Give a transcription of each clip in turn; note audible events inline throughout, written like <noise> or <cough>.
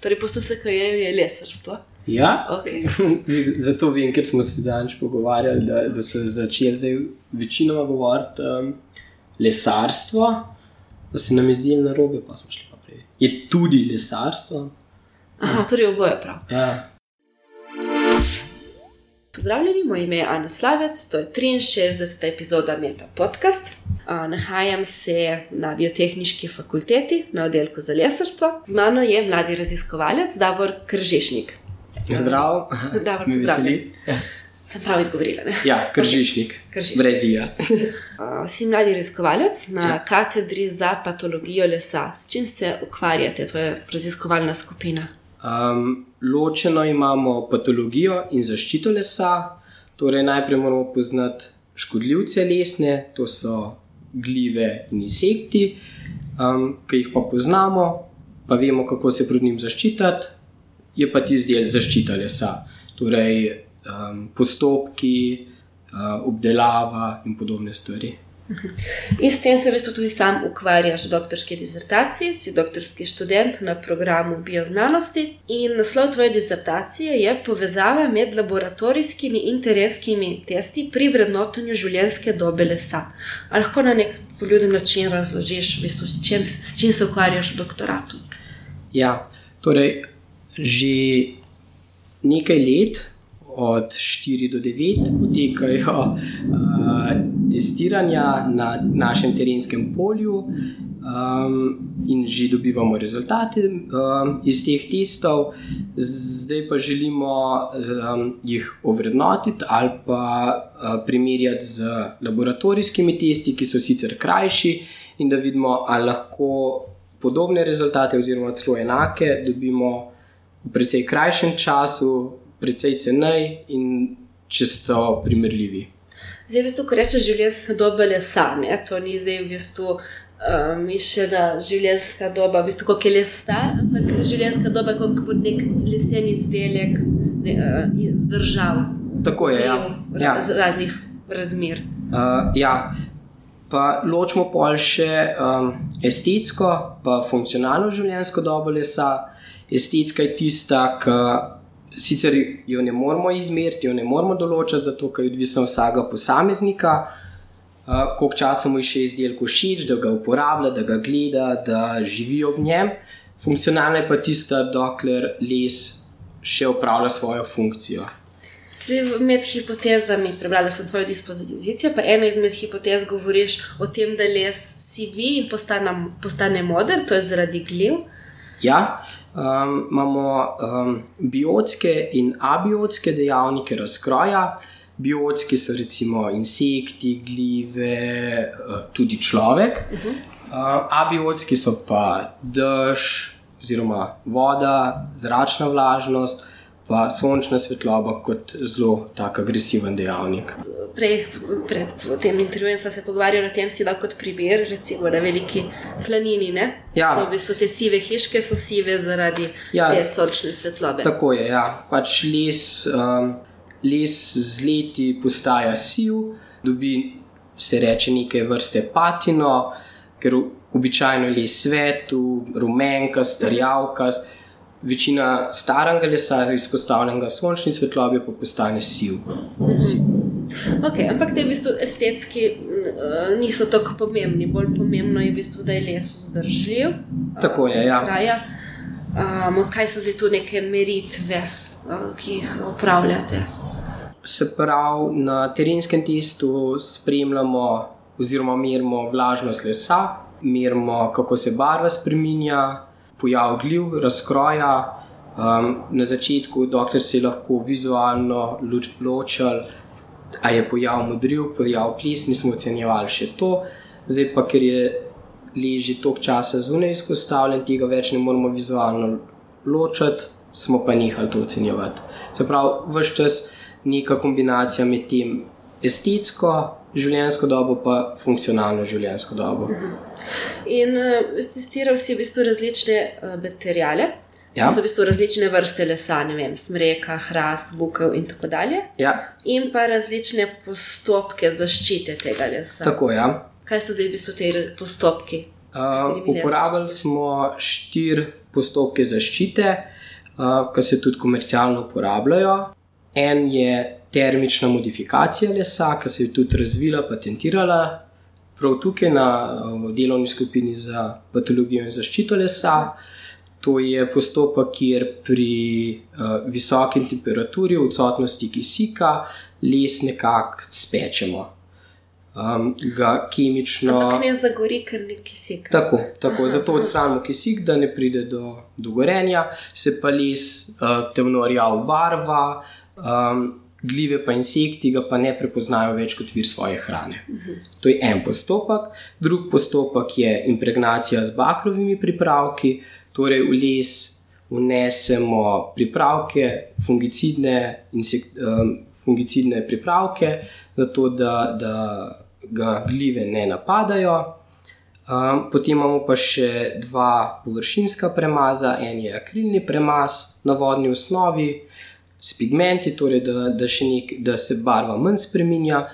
Torej, po SKJ je lesarstvo. Ja, Okay. <laughs> zato vem, ker smo se zadnjič pogovarjali, da, da so začeli zdaj večinoma govoriti um, lesarstvo, pa se nam je zdelo na robe, pa smo šli pa prej. Je tudi lesarstvo. Aha, torej oboje prav. Ja. Pozdravljeni, moje ime je Ana Slavec, to je 63. epizoda Meta Podcast. A, Nahajam se na biotehnički fakulteti na oddelku za lesarstvo. Z mano je mladi raziskovalec Davor Kržišnik. Zdrav, Davor, me veseli. pozdravljen. Sem prav izgovorila. Ne? Ja, kržišnik, Kržišnik. brez ija. A, <laughs> Si mladi raziskovalec na katedri za patologijo lesa. S čim se ukvarjate, to je raziskovalna skupina? Um, ločeno imamo patologijo in zaščito lesa. Torej, najprej moramo poznati škodljivce lesne, to so gljive in insekti, um, ki jih pa poznamo, pa vemo, kako se pred njim zaščititi, je pa tisti del zaščita lesa. Torej, um, postopki, uh, obdelava in podobne stvari. In s tem se v bistvu tudi sam ukvarjaš v doktorski disertaciji, si doktorski študent na programu bioznanosti. In naslov tvoje disertacije je povezava med laboratorijskimi in terenskimi testi pri vrednotenju življenjske dobe lesa. Ali lahko na nek poljuden način razložiš, v bistvu, s, čim, s čim se ukvarjaš v doktoratu? Ja, torej, že nekaj let, od 4 do 9, potekajo uh, testiranja na našem terenskem polju, um, in že dobivamo rezultate um, iz teh testov, zdaj pa želimo um, jih ovrednotiti ali pa uh, primerjati z laboratorijskimi testi, ki so sicer krajši, in da vidimo, ali lahko podobne rezultate, oziroma celo enake, dobimo v precej krajšem času, precej cenej in če so primerljivi. Zdaj, v bistvu, ko rečeš življenjska doba lesa, ne? to ni zdaj v bistvu. Um, mišljena življenjska doba, v bistvu, kako je les star, ampak življenjska doba, kako bo nek lesen izdelek ne, uh, zdržal Tako je. Ja. Ja. raz, raznih razmer. Uh, ja. Pa ločimo pol še um, estetsko, pa funkcionalno življenjsko dobo lesa. Estetska je tista, ki sicer jo ne moramo izmeriti, jo ne moramo določiti, zato ker je odvisna vsakega posameznika, uh, koliko časa mu je še izdelku všeč, da ga uporablja, da ga gleda, da živi ob njem. Funkcionalna je pa tista, dokler les še upravlja svojo funkcijo. Zdaj, med hipotezami, prebrala sem tvojo dispozicijo, pa ena izmed hipotez govoriš o tem, da les sivi in postane, postane moder, to je zaradi gliv. Ja, um, imamo um, biotske in abiotske dejavnike razkroja. Biotski so recimo insekti, gljive, uh, tudi človek. Uh, abiotski so pa dež, oziroma voda, zračna vlažnost, pa sončna svetloba kot zelo tak agresiven dejavnik. Prej, pred tem intervjujem smo se pogovarjali o tem, si da kot primer, recimo na veliki planini. Ne? Ja. So v bistvu te sive hiške, so sive zaradi Ja. te sončne svetlobe. Tako je, ja. pač les, um, les z leti postaja siv, dobi se reče neke vrste patino, ker običajno je les svetu, rumenka, starjavka. Večina starega lesa, izpostavljenega sončni svetlobi, pa postane siv. siv. Okay, ampak te v bistvu estetski uh, niso tako pomembni, bolj pomembno je v bistvu, da je les vzdržljiv. Tako je, ja. Traja. Um, kaj so zdaj tu neke meritve, uh, ki jih upravljate? Se pravi, na terenskem testu spremljamo oziroma merimo vlažnost lesa, merimo, kako se barva spremenja, pojav gljiv, razkroja. Um, na začetku, dokler se je lahko vizualno luč- ločil, a je pojav modril, pojav ples, nismo ocenjevali še to. Zdaj pa, ker je les že toliko časa zunaj izpostavljen, tega več ne moremo vizualno ločiti, smo pa nehali to ocenjevati. Se pravi, vse čas neka kombinacija med tem estetsko življenjsko dobo in funkcionalno življenjsko dobo. In uh, testiral si v bistvu različne uh, materijale. Ja. So v bistvu različne vrste lesa, ne vem, smreka, hrast, bukev in tako dalje. Ja, In pa različne postopke zaščite tega lesa. tako. Ja. Kaj so zdaj v bistvu te postopki? Uh, zaščitiš? smo štiri postopke zaščite, uh, ki se tudi komercialno uporabljajo. En je termična modifikacija lesa, ki se je tudi razvila, patentirala. Prav tukaj na delovni skupini za patologijo in zaščito lesa, to je postopek, kjer pri uh, visoki temperaturi, v odsotnosti kisika, les nekako spečemo um, ga kemično. Ampak ne zagori, ker ni kisik. Tako, tako zato odstranimo kisik, da ne pride do, do gorenja, se pa les uh, temno rjav barva. Um, Glive pa insekti ga pa ne prepoznajo več kot vir svoje hrane. -huh. To je en postopek. Drugi postopek je impregnacija z bakrovimi pripravki, torej v les vnesemo pripravke, fungicidne, insekt, um, fungicidne pripravke, zato da, da ga gljive ne napadajo. Um, potem imamo pa še dva površinska premaza, en je akrilni premaz na vodni osnovi s pigmenti, torej da, da, nek, da se barva manj spremenja.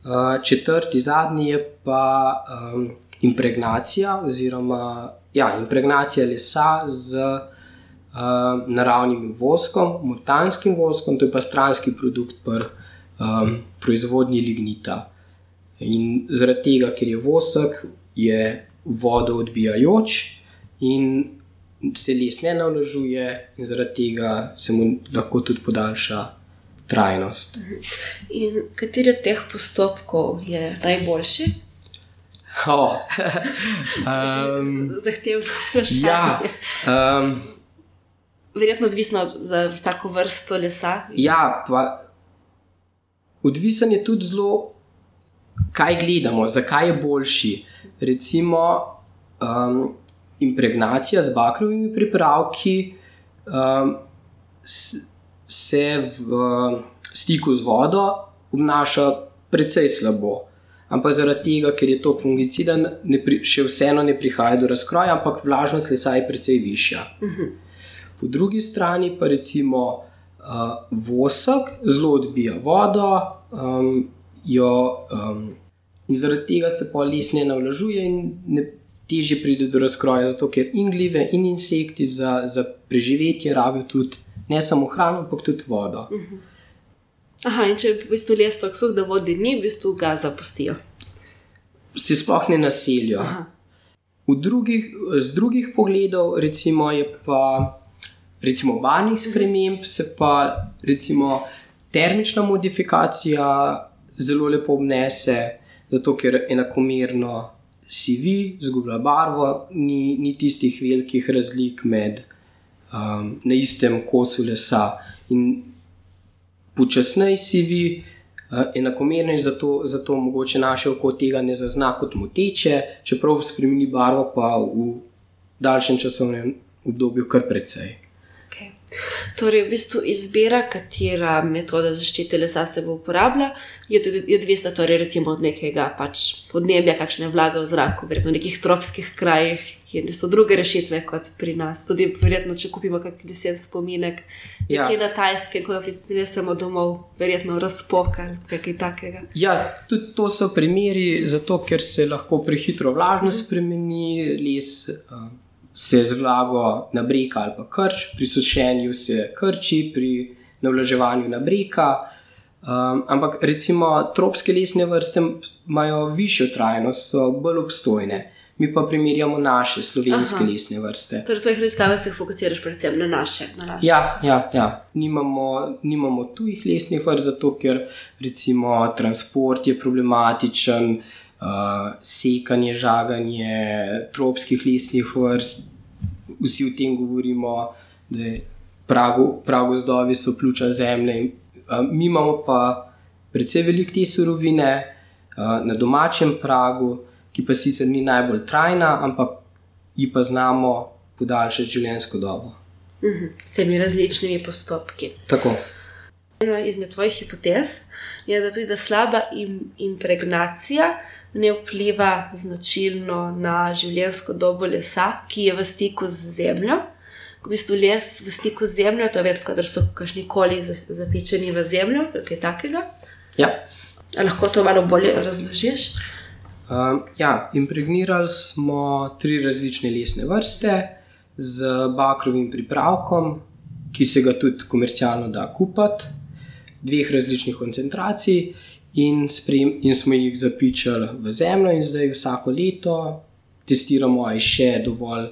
Uh, četrti, zadnji je pa um, impregnacija, oziroma ja, impregnacija lesa z uh, naravnim voskom, mutanskim voskom, to je pa stranski produkt pri um, proizvodnji lignita. In zaradi tega, ker je vosek, je vodo odbijajoč in se les ne naložuje, in zaradi tega se mu lahko tudi podaljša trajnost. In kateri od teh postopkov je najboljši? Oh. <laughs> um, Zahtevno vprašanje. Ja, um, Verjetno odvisno za vsako vrsto lesa. Ja, pa odvisen je tudi zelo kaj gledamo, zakaj je boljši. Recimo, um, impregnacija z bakrovimi pripravki um, se v uh, stiku z vodo obnaša precej slabo. Ampak zaradi tega, ker je to fungiciden, pri, še vseeno ne prihaja do razkroja, ampak vlažnost lesa je precej višja. Uh mhm. -huh. Po drugi strani pa recimo uh, vosek zelo odbija vodo. Um, jo, um, in zaradi tega se pa les ne navlažuje in ne teže pride do razkroja, zato ker in glive in insekti za, za preživetje rabijo tudi ne samo hrano, ampak tudi vodo. Mhm. Aha, in če je v bistvu les tako suh, da vodi ni, v bistvu ga zapustijo. Se sploh ne naselijo. Drugih, z drugih pogledov, recimo, je pa recimo barvnih sprememb, se pa recimo termična modifikacija zelo lepo obnese, zato ker enakomerno sivi, zgublja barvo, ni, ni tistih velikih razlik med um, na istem kosu lesa in počasneje sivi. Uh, enakomerno je zato, zato mogoče naše oko tega ne zazna kot moteče, čeprav spremeni barvo, pa v daljšem časovnem obdobju kar precej. Torej, v bistvu izbira, katera metoda zaščite lesa se bo uporabljala, je tudi je odvisna torej, od nekega pač podnebja, kakšne vlaga v zraku, verjetno v nekih tropskih krajih. So druge rešitve kot pri nas. Tudi, verjetno, če kupimo kakšen lesen spominek, ja. nekje na Tajske, ko ga prinesemo domov, verjetno razpokal, kaj takega. Ja, tudi to so primeri, zato ker se lahko prehitro vlažnost spremeni, les. Uh, se z vlago na breka ali pa krč, pri sušenju se krči, pri navlaževanju na breka. Um, ampak recimo tropske lesne vrste imajo višjo trajnost, so bolj obstojne. Mi pa primerjamo naše slovenske Aha. lesne vrste. Torej, to je raziskava, da se fokusiraš predvsem na naše. Na naše. Ja, ja, ja. Nimamo, nimamo tujih lesnih vrst, zato ker recimo transport je problematičen, uh, sekanje, žaganje tropskih lesnih vrst vsi o tem govorimo, da je prav zdovi so pljuča zemlje. Mi imamo pa precej veliko te surovine na domačem pragu, ki pa sicer ni najbolj trajna, ampak ji pa znamo podaljšati življenjsko dobo. Mhm, s temi različnimi postopki. Tako. Ena izmed tvojih hipotez je, da tudi da slaba impregnacija ne vpliva značilno na življenjsko dobo lesa, ki je v stiku z zemljo. V bistvu les v stiku z zemljo, to je vedno, da so kašni koli zapičeni v zemljo, kaj takega. Ja. A lahko to malo bolje razložiš? Um, ja, impregnirali smo tri različne lesne vrste. z bakrovim pripravkom, ki se ga tudi komercialno da kupiti, dveh različnih koncentracij, in, sprem, in smo jih zapičali v zemljo, in zdaj vsako leto testiramo, ali je še dovolj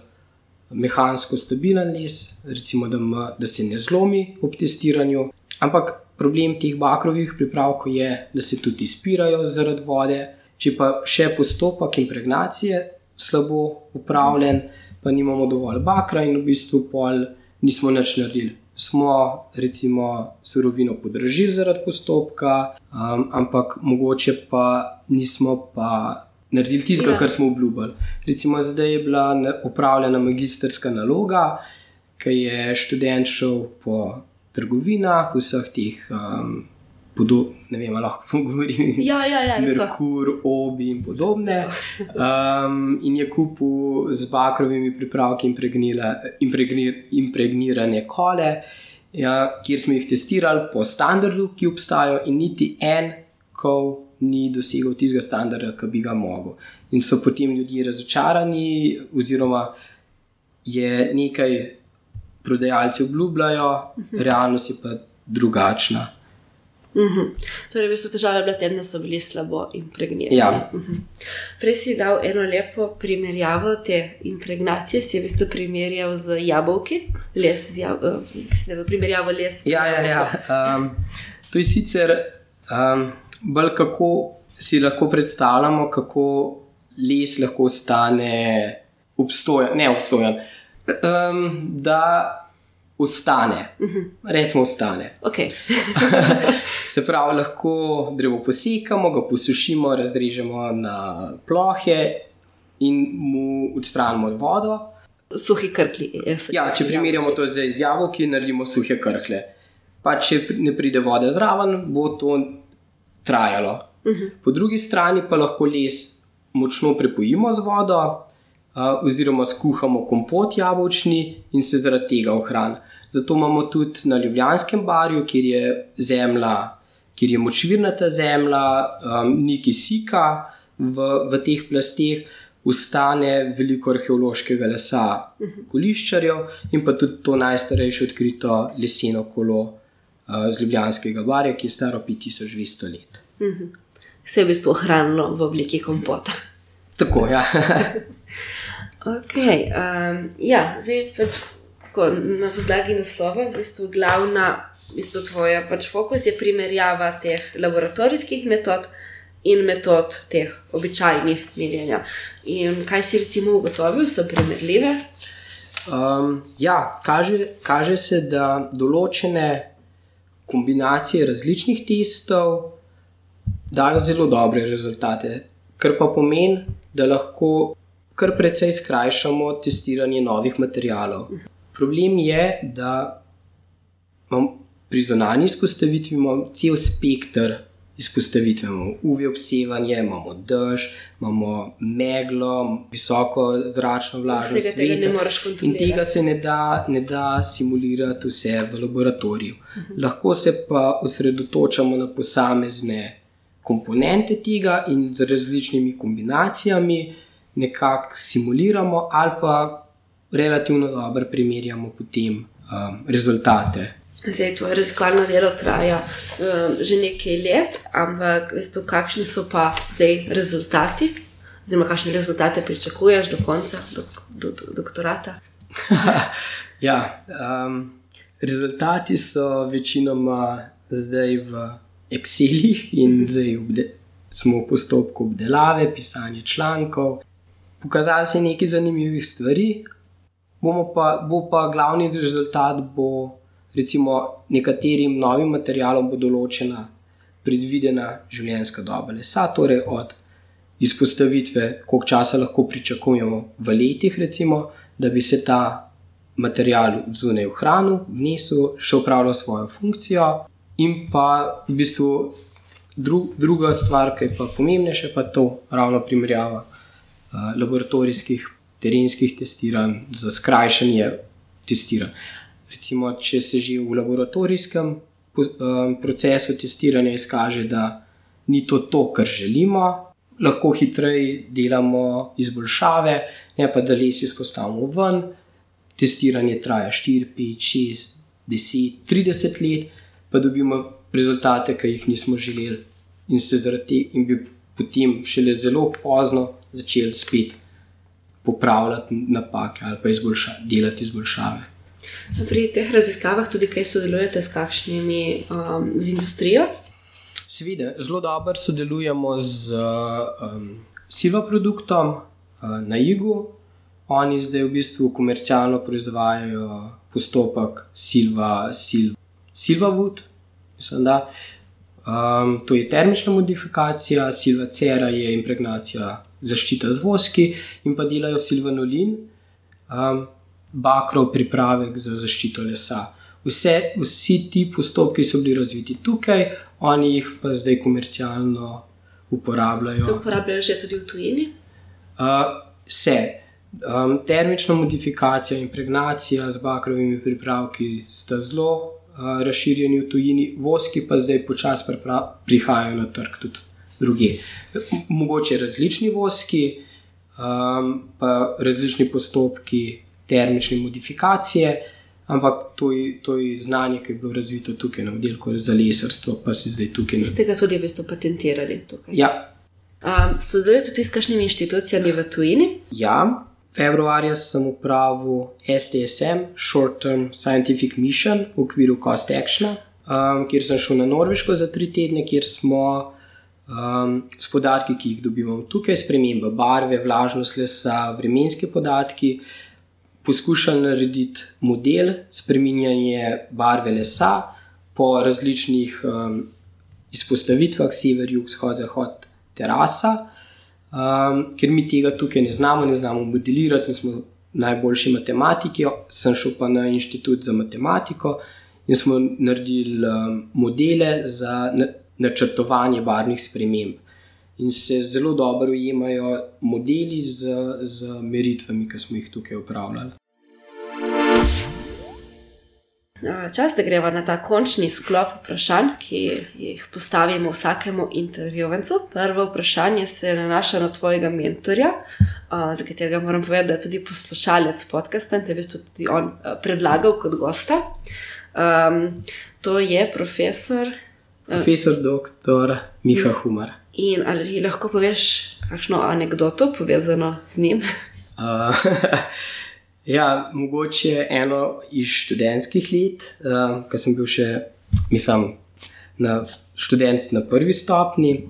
mehansko stabilen les, recimo, da, ma, da se ne zlomi ob testiranju. Ampak problem teh bakrovih pripravkov je, da se tudi izpirajo zaradi vode. Če pa še postopek impregnacije slabo upravljen, pa nimamo dovolj bakra in v bistvu pol nismo nič naredili. Smo recimo surovino podražili zaradi postopka, um, ampak mogoče pa nismo pa naredili tistega, ja. kar smo obljubili. Recimo zdaj je bila upravljena magistrska naloga, ki je študent šel po trgovinah, vseh teh. Um, Ne vem, lahko govorim. Ja, ja, ja, Merkur, obi in podobne. Um, in je kupil z bakrovimi pripravki impregnirane kole, ja, kjer smo jih testirali po standardu, ki obstajajo, in niti en kol ni dosegel tistega standarda, ki bi ga mogel. In so potem ljudje razočarani, oziroma je nekaj prodajalci obljubljajo, realnost je pa drugačna. Mhm. -huh. Torej, v bistvu težave bile tem, da so bili slabo impregnirani. Ja. Mhm. -huh. Prej si dal eno lepo primerjavo te impregnacije, si v bistvu primerjal z jabolki, les z jabolki, uh, da je primerjavo les. Ja, ja, ja. Um, to je sicer um, bolj kako si lahko predstavljamo, kako les lahko stane obstojen, ne obstojen um, da ustane. Uh mhm. -huh. Recimo, ustane. Okay. <laughs> Se pravi, lahko drevo posekamo, ga posušimo, razrežemo na plohe in mu odstranimo vodo. Suhi krkli. Ja, če primerjamo to z izjavo, ki naredimo suhe krkle. Pa če ne pride voda zraven, bo to trajalo. Uh mhm. -huh. Po drugi strani pa lahko les močno prepojimo z vodo, oziroma skuhamo kompot jabolčni in se zaradi tega ohrani. Zato imamo tudi na Ljubljanskem barju, kjer je zemlja, kjer je močvirna ta zemlja, um, ni kisika v, v teh plasteh, ustane veliko arheološkega lesa, koliščarjev in pa tudi to najstarejše odkrito leseno kolo uh, z Ljubljanskega barja, ki je staro 5200 let. Vse je v bistvu ohranjeno v obliki kompota. Tako, ja. <laughs> Okay, um, ja, zdaj pač tako, na podlagi naslova, v bistvu glavna, v bistvu tvoja pač fokus je primerjava teh laboratorijskih metod in metod teh običajnih merjenja. In kaj si recimo ugotovil, so primerljive? Um, ja, kaže, kaže se, da določene kombinacije različnih testov dajo zelo dobre rezultate, kar pa pomeni, da lahko kar precej skrajšamo testiranje novih materijalov. Problem je, da imamo pri zonalni izpostavitvi cel spektr izpostavitve. Imamo UV obsevanje, imamo dež, imamo meglo, visoko zračno vlažnost. Vsega tega ne moreš kontrolirati. In tega se ne da, ne da simulirati vse v laboratoriju. Uh -huh. Lahko se pa osredotočamo na posamezne komponente tega in z različnimi kombinacijami nekako simuliramo, ali pa relativno dobro primerjamo potem um, rezultate. Zdaj, to raziskovalno delo traja um, že nekaj let, ampak veste, kakšni so pa zdaj rezultati, oziroma kakšne rezultate pričakuješ do konca do, do, do, doktorata? <laughs> ja, um, rezultati so večinoma zdaj v Excelih in zdaj obde, smo v postopku obdelave, pisanja člankov pokazali se nekaj zanimivih stvari, pa, bo pa glavni rezultat, bo recimo nekaterim novim materialom bo določena predvidena življenjska doba lesa, torej od izpostavitve, koliko časa lahko pričakujemo v letih, recimo, da bi se ta material zunaj v hranu, v mesu, še upravljal svojo funkcijo. In pa v bistvu dru, druga stvar, ki je pa pomembnejša, pa to ravno primerjava laboratorijskih, terenskih testiranj, za skrajšanje testiranj. Recimo, če se že v laboratorijskem procesu testiranja izkaže, da ni to to, kar želimo, lahko hitreje delamo izboljšave, ne pa da les izpostavimo ven. testiranje traja 4, 5, 6, 10, 30 let, pa dobimo rezultate, ki jih nismo želeli, in se zaradi tega, in bi potem šele zelo pozno začeli spet popravljati napake ali pa izboljša, delati izboljšave. Pri teh raziskavah tudi kaj sodelujete s kakšnimi um, z industrijo? Sveda, zelo dobro sodelujemo z um, Silva produktom uh, na Igu. Oni zdaj v bistvu komercialno proizvajajo postopek Silva, Silva, Silva Wood. Mislim, da um, to je termična modifikacija, Silva Cera je impregnacija zaščita z voski in pa delajo silvanolin, um, bakrov pripravek za zaščito lesa. Vse, vsi ti postopki so bili razviti tukaj, oni jih pa zdaj komercialno uporabljajo. Se uporabljajo že tudi v tujini? Uh, vse. Um, termična modifikacija in impregnacija z bakrovimi pripravki sta zelo uh, razširjeni v tujini, voski pa zdaj počasi prihajajo na trg tudi druge. Mogoče različni voski, um, pa različni postopki termične modifikacije, ampak to je, to je znanje, ki je bilo razvito tukaj na oddelku za lesarstvo, pa se zdaj tukaj. Ste ga tudi v bistvu patentirali tukaj? Ja. Um, sodelujete tudi s kakšnimi inštitucijami v tujini? Ja. Februarja sem upravil STSM, Short Term Scientific Mission, v okviru Cost Action, um, kjer sem šel na Norveško za tri tedne, kjer smo um, s podatki, ki jih dobivamo tukaj, sprememba barve, vlažnost lesa, vremenski podatki, poskušali narediti model spremenjanja barve lesa po različnih um, izpostavitvah, sever, jug, vzhod, zahod, terasa. Um, ker mi tega tukaj ne znamo, ne znamo modelirati, nismo najboljši matematiki, sem šel pa na inštitut za matematiko in smo naredili um, modele za načrtovanje barvnih sprememb. In se zelo dobro ujemajo modeli z, z meritvami, ki smo jih tukaj upravljali. Čas, da gremo na ta končni sklop vprašanj, ki jih postavimo vsakemu intervjuvencu. Prvo vprašanje se nanaša na tvojega mentorja, za katerega moram povedati, da je tudi poslušalec podcasta in te je tudi on predlagal kot gosta. Um, to je profesor profesor dr. Miha Humar. In ali lahko poveš kakšno anegdoto povezano z njim? <laughs> uh, ja, mogoče eno iz študentskih let, uh, ko sem bil še, mislim, na študent na prvi stopni,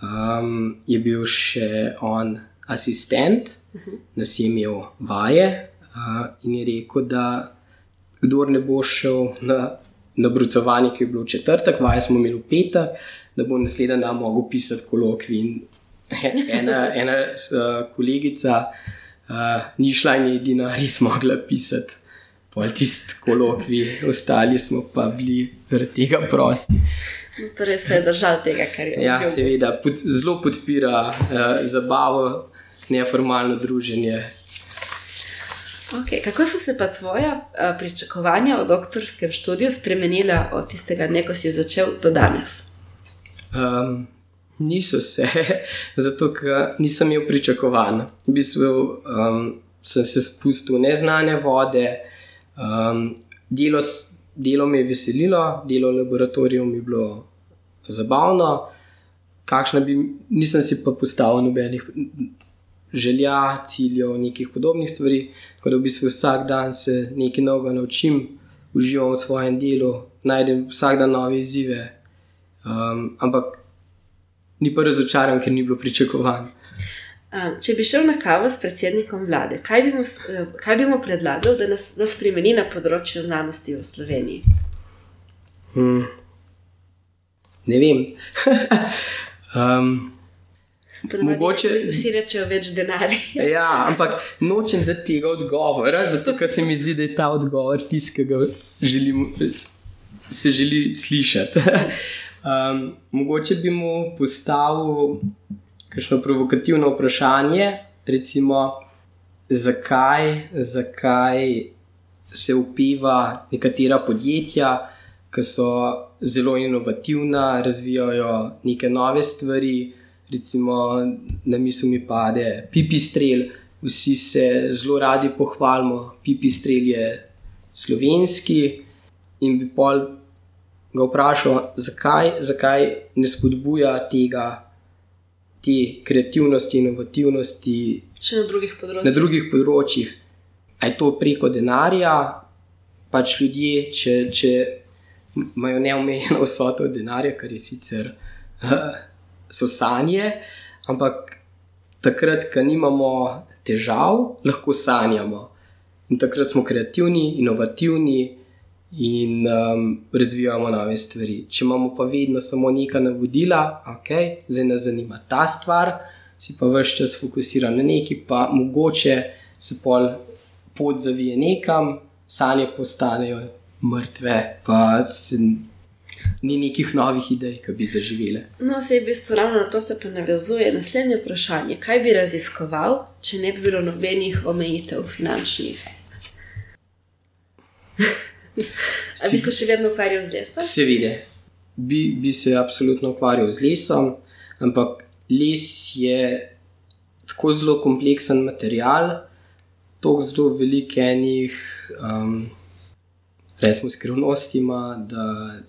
um, je bil še on asistent, uh -huh. nas je imel vaje uh, in je rekel, da kdo ne bo šel na nabrucovanje, ki je bilo v četrtek, vaje smo imeli v petek, da bo naslednji dan mogel pisati kolokvij. <laughs> Ena, ena uh, kolegica uh, ni šla in je edina res mogla pisati. Pol tisti kolokvij, ostali smo pa bili zaradi tega prosti. No, torej se je držal tega, kar je. Ja, seveda, pod, zelo podpira uh, zabavo, neformalno druženje, Okay. Kako so se pa tvoja a, pričakovanja o doktorskem študiju spremenila od tistega dne, ko si začel do danes? Um, niso se, <laughs> zato ker nisem imel pričakovanj. V bistvu um, sem se spustil v neznane vode, um, delo, delo me je veselilo, delo v laboratoriju mi je bilo zabavno. Bi, nisem si pa postavil nobenih želja, ciljev, nekih podobnih stvari. Tako da v bistvu vsak dan se nekaj novega naučim, uživam v svojem delu, najdem vsak dan nove izzive. Um, ampak ni pa razočaran, ker ni bilo pričakovan. Um, če bi šel na kavo s predsednikom vlade, kaj bi mu, kaj bi mu predlagal, da nas da spremeni na področju znanosti v Sloveniji? Hmm. Ne vem. <laughs> um, Mogoče vsi rečejo več denarja. <laughs> ja, ampak nočem dati tega odgovora, zato ker se mi zdi, da je ta odgovor tisti, ki ga želim, se želi slišati. <laughs> um, mogoče bi mu postavil kakšno provokativno vprašanje, recimo, zakaj, zakaj se upiva nekatera podjetja, ki so zelo inovativna, razvijajo neke nove stvari recimo na misli mi pade pipi strel, vsi se zelo radi pohvalimo, pipi strel je slovenski. In bi pol ga vprašal, zakaj, zakaj ne spodbuja tega, te kreativnosti, inovativnosti Še na drugih področjih. na drugih področjih. A je to preko denarja, pač ljudje, če, če imajo neomejeno vsoto denarja, kar je sicer uh, <laughs> so sanje, ampak takrat, ko nimamo težav, lahko sanjamo. In takrat smo kreativni, inovativni in um, razvijamo nove stvari. Če imamo pa vedno samo neka navodila, ok, zdaj nas zanima ta stvar, si pa vse čas fokusiran na neki, pa mogoče se pol pot zavije nekam, sanje postanejo mrtve, pa se ni nekih novih idej, ki bi zaživele. No, se je v bistvu ravno na to se pa navezuje naslednje vprašanje. Kaj bi raziskoval, če ne bi bilo nobenih omejitev finančnih? <laughs> Ali bi se še vedno ukvarjal z lesom? Seveda, bi, bi se absolutno ukvarjal z lesom, ampak les je tako zelo kompleksen material, tako zelo velik enih, um, recimo, skrivnosti ima. Da,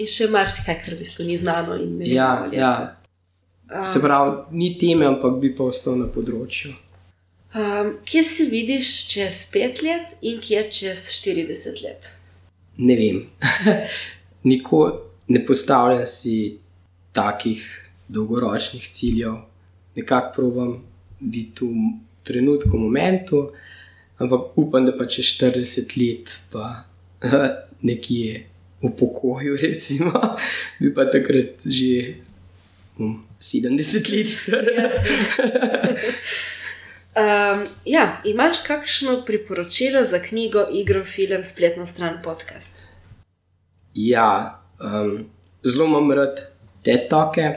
In še marsikaj, kar v bistvu ni znano. in ne ja, vemo ja. lesu. Se pravi, ni teme, ampak bi pa ostal na področju. Um, kje se vidiš čez pet let in kje čez 40 let? Ne vem. <laughs> Nikoli ne postavljam si takih dolgoročnih ciljev, nekako probujem biti v trenutku, v momentu, ampak upam, da pa čez 40 let, pa <laughs> nekje v pokoju, recimo, bi pa takrat že um, 70 let star. Um, ja, imaš kakšno priporočilo za knjigo, igro, film, spletno stran, podcast? Ja, um, zelo imam rad te toke.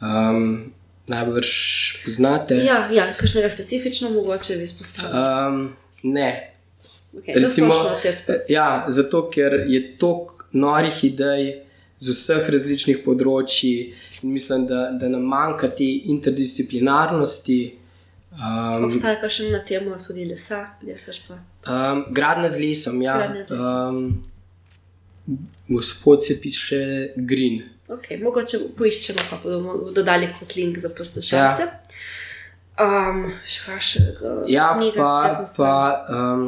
Um, najbrž poznate. Ja, ja kakšnega specifično mogoče bi izpostavil. Um, ne, Okay, recimo, recimo, ja, zato ker je toliko norih idej z vseh različnih področji in mislim, da, da nam manjka te interdisciplinarnosti. Um, Obstaja še na temo tudi lesa, lesarstva. um, gradna z lesom, ja. Z lesom. Um, gospod se piše Green. Okay, mogoče poiščemo, pa bomo dodali kot link za poslušalce. Ja. Um, še kakšnega? Ja, knjiga, pa, pa um,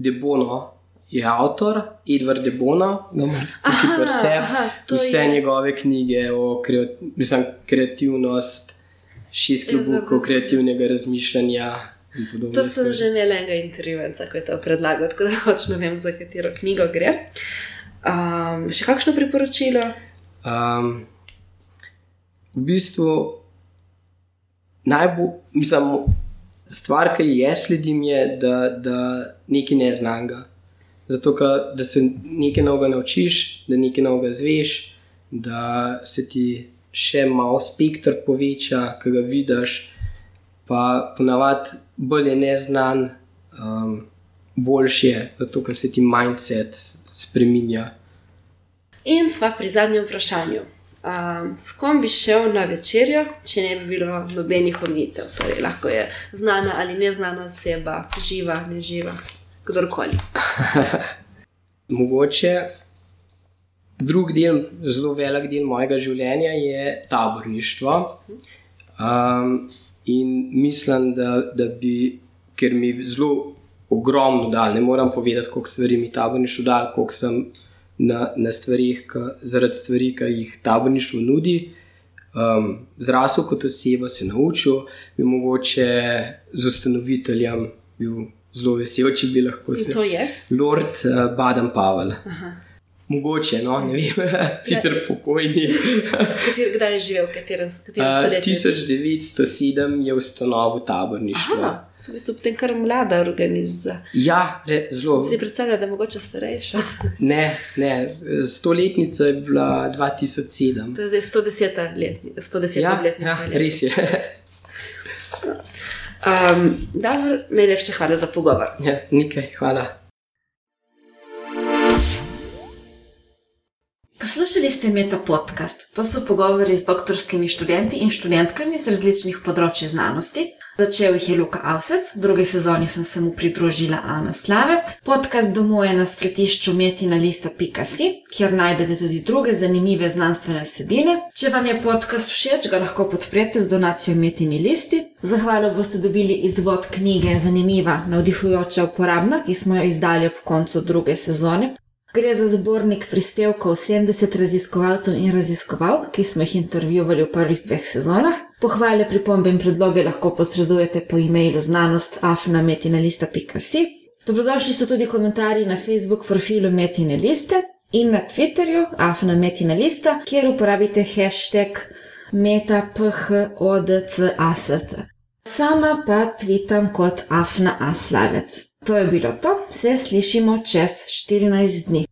Debono je avtor, Edward Debono, da ima tukaj Aha, vse, aha, vse je- njegove knjige o kreat, mislim, kreativnost, šest klubov kreativnega razmišljanja. To sem stvari. že imela enega intervjuja, ko je to predlagal, tako da točno vem, za katero knjigo gre. Um, še kakšno priporočilo? Um, v bistvu najbolj, mislim, stvar, ki jaz sledim, je, da, da nekaj ne znanga. Zato, ker, da se nekaj novega naučiš, da nekaj novega zveš, da se ti še malo spektr poveča, ki ga vidiš, pa ponavadi bolj je neznan, um, boljši je, zato ker se ti mindset spremenja. In sva pri zadnjem vprašanju. Um, s kom bi šel na večerjo, če ne bi bilo nobenih omejitev? Torej, lahko je znana ali neznana oseba, živa, neživa, kdorkoli. <laughs> Mogoče drug del, zelo velik del mojega življenja je taborništvo. Um, in mislim, da, da bi, ker mi zelo ogromno dal, ne moram povedati, koliko stvari mi taborništvo dal, koliko sem na, na stvarih, ka, zaradi stvari, ki jih taborništvo nudi. Um, zrasel kot oseba, se naučil, bi mogoče z ustanoviteljem bil zelo vesel, če bi lahko In se. to je. Lord uh, Baden Pavel. Aha. Mogoče, no, ne vem, <laughs> sicer pokojni. Kater, kdaj je živel, katerem, Uh, stoletju? 1907 je ustanovil taborništvo. Aha, to je v bistvu potem kar mlada organizacija. Ja, re, zelo. Si predstavlja, da je mogoče starejša. <laughs> Ne, ne, stoletnica je bila 2007. To je zdaj 110 let, 110 Ja, obletnica. ja res je. <laughs> Um, Davor, najlepša hvala za pogovor. Ja, nekaj, hvala. Poslušali ste Meta podcast. To so pogovori z doktorskimi študenti in študentkami z različnih področji znanosti. Začel jih je Luka Avsec, v drugi sezoni sem se mu pridružila Ana Slavec. Podcast domuje na spletišču metina.lista.si, kjer najdete tudi druge zanimive znanstvene vsebine. Če vam je podcast všeč, ga lahko podprete z donacijo Metini listi. Zahvalo boste dobili izvod knjige Zanimiva, navdihujoča, uporabna, ki smo jo izdali ob koncu druge sezone. Gre za zbornik prispevkov 70 raziskovalcev in raziskovalk, ki smo jih intervjuvali v prvih dveh sezonah. Pohvale, pripombe in predloge lahko posredujete po e-mailu znanost afnametinalista.si. Dobrodošli so tudi komentarji na Facebook profilu Metine liste in na Twitterju afnametinalista, kjer uporabite hashtag metaphodcast. Sama pa tvitam kot afnaaslavec. To je bilo to, se slišimo čez 14 dni.